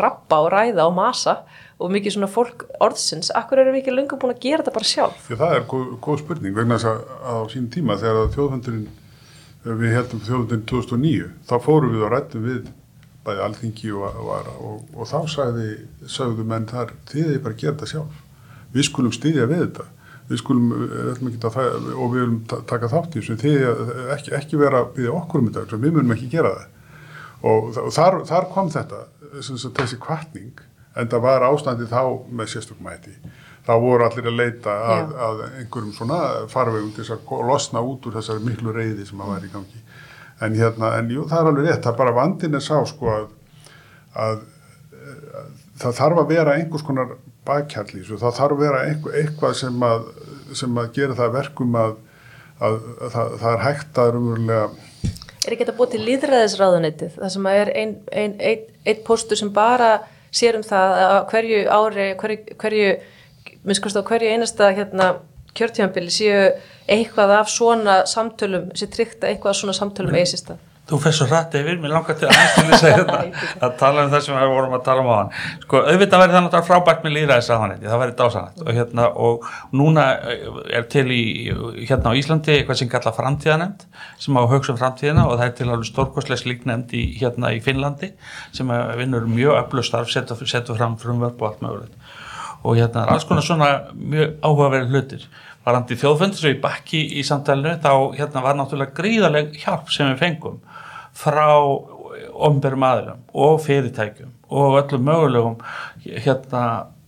rappa og ræða og masa og mikið svona fólk orðsins akkur eru við ekki lengur búin að gera þetta bara sjálf? Já, það er góð, góð spurning vegna þess að á sín tíma þegar þjóðfundurinn við heldum þjóðfundurinn 2009 þá fórum við og rættum við bæði alþingi og, og, og, og þá sagði, sagðu menn þar þið er bara að gera þetta sjálf. Við skulum styðja við þetta. Við skulum, það, og við viljum taka þátt í þessu. Þið ekki, ekki vera byggja okkur um þetta við munum ekki gera það. Og þar, þar kom þetta þessi kvartning en það var ástandi þá með sérstökumæti þá voru allir að leita að, að einhverjum svona farvegum til að losna út úr þessari miklu reyði sem að væri í gangi. En hérna, en jú, það er alveg rétt, það er bara vandin er sá sko að, að, að það þarf að vera einhvers konar bakkjarlís og það þarf að vera eitthvað, eitthvað sem að, sem að gera það verkum að það, það er hægt að umverulega Er ekki þetta búið til líðræðisráðunitið, það sem er einn ein, ein, ein postur sem bara sér um það að hverju ári, hverju, hverju minnst á hverju einasta hérna, kjörtjámbili séu eitthvað af svona samtölum, sé tryggt að eitthvað af svona samtölum eigi sér stað. Þú fyrir svo rætt yfir, mér langar til aðeins til þess að, hérna, að tala um það sem við vorum að tala um á hann. Sko, auðvitað verður það náttúrulega frábært með líðræðis að hann, það verður dásanætt og hérna, og núna er til í, hérna á Íslandi eitthvað sem kalla framtíðanemnd, sem á hugsa um framtíðina og það er til alveg stórkosleis líknemnd í, hérna í Finnlandi, sem vinnur mjög öllu starf, setur, fram frumvörp og allt mögulegt. Og hérna er alls konar svona mjög áhugaverið hlutir varandi þjóðfundur sem við bakki í samtælinu þá hérna var náttúrulega gríðaleg hjálp sem við fengum frá omberum aðilum og fyrirtækjum og öllum mögulegum hérna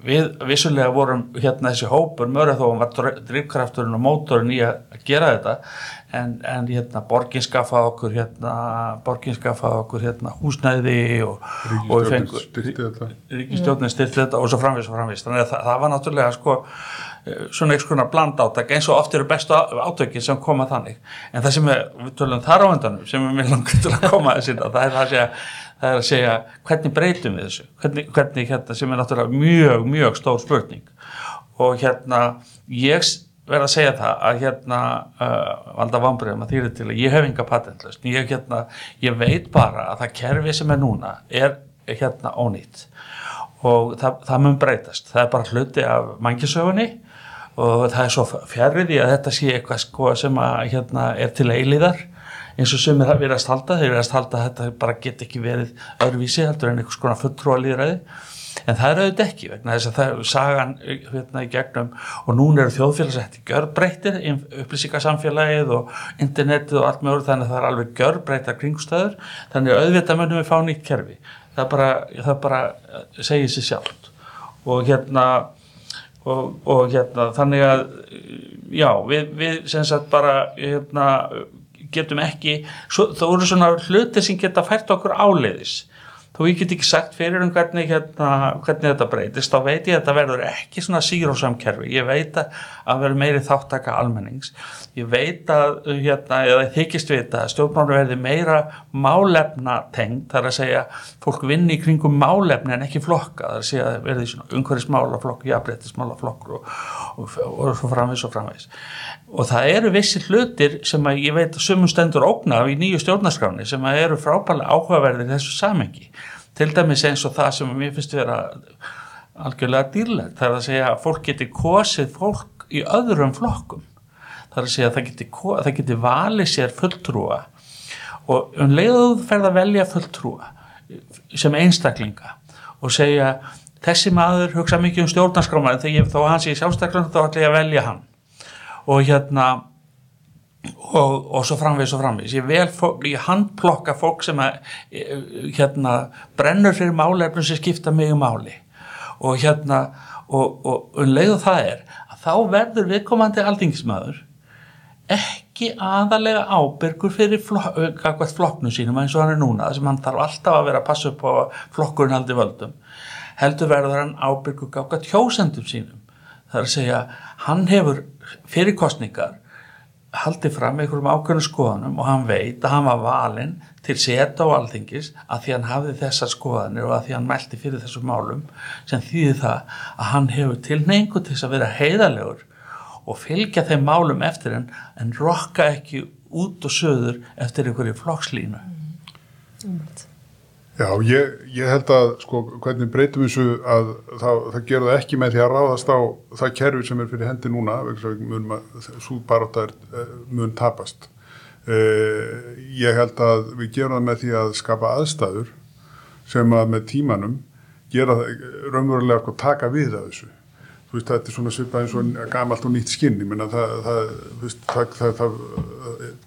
við vissulega vorum hérna þessi hópur mörg þó hann var drivkrafturinn og mótorinn í að gera þetta en, en hérna borgin skaffaði okkur hérna borgin skaffaði okkur hérna húsnæði og, ríkistjóðin styrti þetta. og svo framvís og framvís þannig að það, það var náttúrulega sko svona einhvers konar bland áttak eins og oft eru bestu átökið sem koma þannig. En það sem er, við tölum þar á endanum sem er mér langt til að koma sinna það er að segja, það er að segja hvernig breytum við þessu, hvernig, hvernig hérna sem er náttúrulega mjög, mjög stór spurning. Og hérna ég verð að segja það að hérna uh, valda vambriðum að þýri til að ég hef enga patentlust, ég hérna ég veit bara að það kerfi sem er núna er hérna ónýtt. Og það, það mun breytast. Það er bara hluti af mangisögunni og það er svo fjærriði að þetta sé eitthvað sko sem að hérna er til eiliðar eins og sem er að vera að halda, þeir eru að halda að þetta bara get ekki verið öðruvísi heldur en einhvers konar fulltrúa líðræði en það er auðvitað ekki vegna þess að það er sagan hérna í gegnum og núna eru þjóðfélagsætti görbreytir upplýsingarsamfélagið og internetið og allt með orð þannig að það er alveg görbreytar kringstæður þannig að auðvitað munum við fá nýtt kerfi. Það bara, það bara segir sér sjálft. Og hérna og, og hérna þannig að já við, við sem sagt bara hérna getum ekki, svo, þá eru svona hluti sem geta fært okkur áleiðis þó ég get ekki sagt fyrir um hvernig, hérna, hvernig þetta breytist, þá veit ég að þetta verður ekki svona sírósamkerfi, ég veit að verður meiri þáttaka almennings, ég veit að, hérna, eða þykist vita að stjórnmánu verði meira málefna tengd, þar að segja fólk vinni í kringum málefni en ekki flokka, þar að segja verði svona umhverfismálaflokk, jafnbrettismálaflokkur og, og, og, svo framvegs og framvegs og það eru vissi hlutir sem að ég veit að sumum stendur ógna í nýju stjórnarskráni sem að eru frábælega áhugaverðir þessu samengi til dæmis eins og það sem mér finnst vera algjörlega dýrlegt það er að segja að fólk geti kosið fólk í öðrum flokkum. Það er að segja að það geti, það geti valið sér fulltrúa. Og um leiðuð ferð að velja fulltrúa sem einstaklinga og segja þessi maður hugsa mikið um stjórnarskráma en þegar þá hans ég sjálfstaklega þá ætla ég að velja hann. Og hérna og, og svo framvegis og framvegis. Ég, ég handplokka fólk sem að, hérna, brennur fyrir málefnum sem skipta mig um máli. Og hérna og, og um leiðu það er að þá verður viðkomandi aldingismæður ekki aðalega ábyrgur fyrir flok, flokknu sínum eins og hann er núna þess að hann þarf alltaf að vera að passa upp á flokkurinn haldi völdum heldur verður hann ábyrgur gátt hjósendum sínum það er að segja hann hefur fyrir kostningar haldið fram einhverjum ákveðnum skoðanum og hann veit að hann var valinn til seta á alþingis að því hann hafði þessar skoðanir og að því hann meldi fyrir þessum málum sem þýði það að hann hefur tilneingu til þess að vera heiðalegur og fylgja þeim málum eftir hann en rokka ekki út og söður eftir einhverju flokkslínu. Mm. Já, ég, ég held að sko hvernig breytum þessu að það, það gerur það ekki með því að ráðast á það kerfi sem er fyrir hendi núna svo baróta er eh, mun tapast. Uh, ég held að við gerum það með því að skapa aðstæður sem að með tímanum gera raunverulega að taka við að þessu. Þú veist þetta er svona svipað eins og gamalt og nýtt skinn ég menna það, það, veist, það, það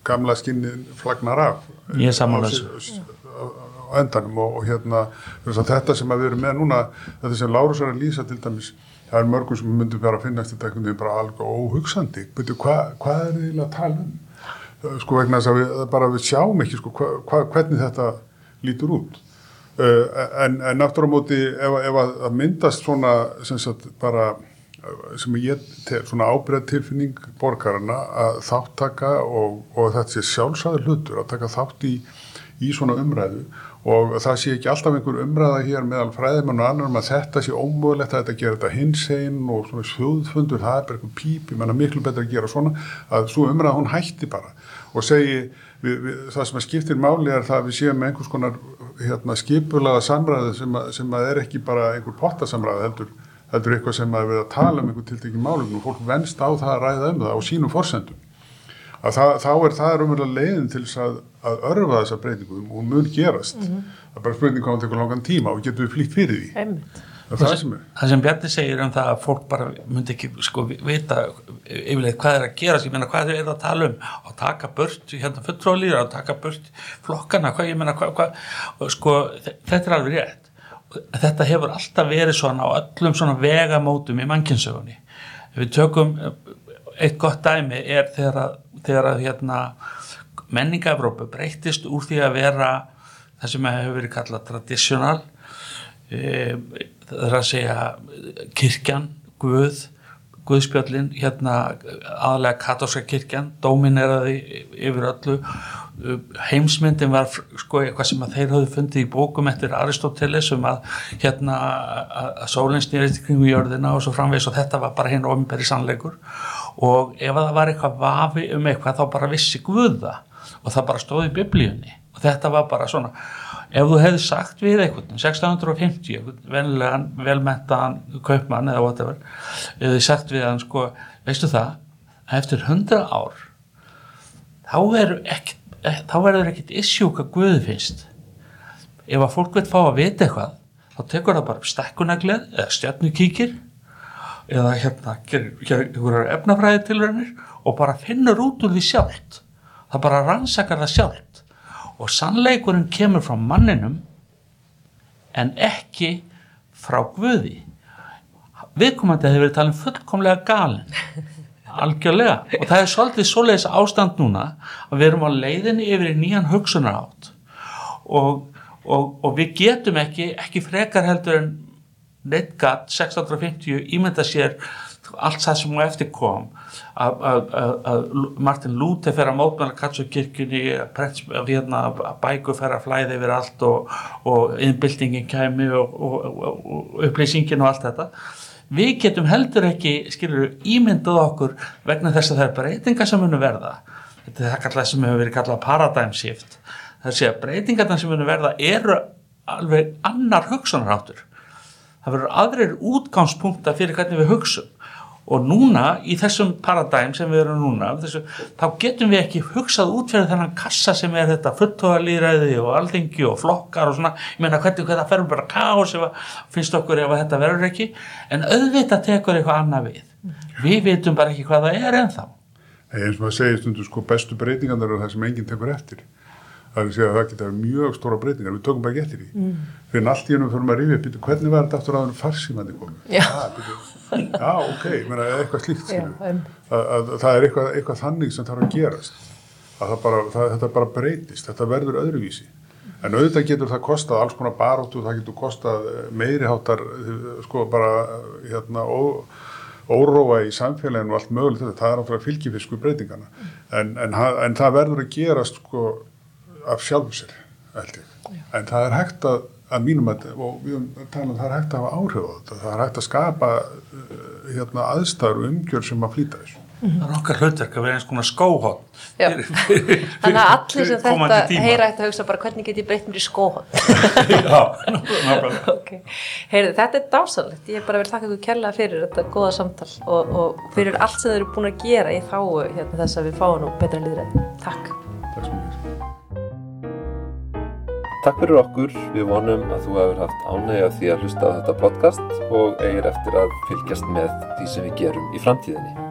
gamla skinnin flagnar af. Ég samanlega á endanum og, og hérna þetta sem við erum með núna þetta sem Lárus er að lýsa til dæmis það er mörgum sem myndur bara að finna þetta eitthvað bara alveg óhugsandi. Betur hvað hva er þið að tala um? Sko vegna þess að við bara við sjáum ekki sko hva, hvernig þetta lítur út. Uh, en, en náttúrulega móti ef, ef að myndast svona sem sagt bara sem ég til svona ábreð tilfinning borgarna að þáttaka og, og þetta sé sjálfsæður hlutur að taka þátt í í svona umræðu og það sé ekki alltaf einhver umræða hér meðal fræðimenn og annar um að þetta sé ómögulegt að þetta gera þetta hinsegin og svona þjóðfundur, það er bara einhver píp, ég menna miklu betur að gera svona, að svo umræða hún hætti bara. Og segi, við, við, það sem að skiptir máli er það að við séum með einhvers konar hérna, skipulaða samræðu sem, að, sem að er ekki bara einhver pottasamræðu heldur, heldur eitthvað sem að við að tala um einhver tiltekki málum og fólk venst á það að ræða um það á sínum forsendum að það, þá er það umverulega leiðin til þess að, að örfa þessa breytingu. Og hún mun gerast. Mhm. það er bara spurning hvað það tekur langan tíma og getur við flýtt fyrir því? Einmitt. það er það sem er. það sem Bjarni segir um það að fólk bara myndi ekki sko vita yfirleitt hvað er að gera ég meina hvað er það að tala um? Að taka burt hérna fulltróðlýra að taka burt flokkana hvað ég meina hvað, hvað sko þe- þetta er alveg rétt. Þetta hefur alltaf verið svona á öllum svona vegamótum í mannkynsögunni við tökum eitt gott dæmi er þegar að, þegar að hérna menninga Evrópu breytist úr því að vera það sem hefur verið kallað traditional e, það er að segja kirkjan, Guð Guðspjöllin, hérna aðlega katólska kirkjan, domineraði yfir öllu. Heimsmyndin var sko eitthvað sem að þeir höfðu fundið í bókum eftir Aristoteles um að hérna að sólinn snýrist kringu jörðina og svo framvegis og þetta var bara hinn ofinberi sannleikur og ef að það var eitthvað vafi um eitthvað þá bara vissi Guð það. Og það bara stóði í biblíunni. Og þetta var bara svona ef þú hefði sagt við einhvern 1650, einhvern venlegan velmentaðan kaupmann eða whatever ef þið sagt við hann sko veistu það, að eftir 100 ár þá verður ekkert þá verður ekkert hvað Guði finnst. Ef að fólk veit fá að vita eitthvað þá tekur það bara stekkunaglið eða stjarnukíkir eða hérna gerir, einhverjar efnafræði tilraunir og bara finnur út úr því sjálft. Það bara rannsakar það sjálft. Og sannleikurinn kemur frá manninum en ekki frá Guði. Viðkomandi hefur verið talin fullkomlega galin algjörlega. Og það er svolítið svoleiðis ástand núna að við erum á leiðinni yfir í nýjan hugsunar átt og, og, og við getum ekki ekki frekar heldur en neitt gatt 1650 ímynda sér allt það sem á eftir kom að, Martin Luther fer að mótmæla katsukirkjunni að hérna, bæku fer að flæði yfir allt og, og innbyltingin kæmi og, og, og upplýsingin og allt þetta. Við getum heldur ekki skilur ímyndað okkur vegna þess að það er breytingar sem munu verða. Þetta er það sem hefur verið kallað paradigm shift. Það sé að breytingarna sem munu verða eru alveg annar hugsunaráttur það verður aðrir útgangspunkta fyrir hvernig við hugsum. Og núna í þessum paradigm sem við erum núna þessu, þá getum við ekki hugsað út fyrir þennan kassa sem er þetta fulltóðalýræði og alþingi og flokkar og svona, ég meina hvernig það ferur bara kaos ef finnst okkur ef þetta verður ekki. En auðvitað tekur eitthvað annað við. Við vitum bara ekki hvað það er ennþá. Eins og maður segir stundu sko bestu breytingarnar eru það sem enginn tekur eftir það er að það geta mjög stóra breytingar. Við tökum ekki eftir því. Mm. fyrir allt í hennum fyrir maður að rifja býtu hvernig var þetta aftur að farsímandi komið Já. ah, já ok, meina, eitthvað slíkt Já, skilur. um. að, að, það er eitthvað, eitthvað þannig sem þarf að gerast. Að bara, það, þetta bara breytist. Þetta verður öðruvísi. En auðvitað getur það kostað alls konar baróttu það getur kostað eh, meiri háttar eh, sko bara eh, hérna ó, óróa í samfélaginu og allt mögulegt þetta, það er áfram fylgifisku breytingana en, en, en það verður að gerast sko af sjálfu sér en það er hægt að að mínum að, og við höfum talað um það er hægt að hafa áhrif á þetta, það er hægt að skapa uh, hérna aðstæður og umgjör sem að flýta þessu það er okkar hlutverk að vera eins konar skóhótt. Þannig að allir sem þetta heyra ætti að hugsa bara hvernig get ég breytt mér í skóhótt. já, nákvæmlega okay. Heyrðu, þetta er dásanlegt. Ég hef bara verið þakka ykkur kærlega fyrir þetta góða samtal og, og fyrir allt sem þau eru búin að gera í þáu hérna, þess að við fáum nú betra líðræði. Takk. Takk fyrir okkur, við vonum að þú hefur haft ánægja því að hlusta á þetta podcast og eigir eftir að fylgjast með því sem við gerum í framtíðinni.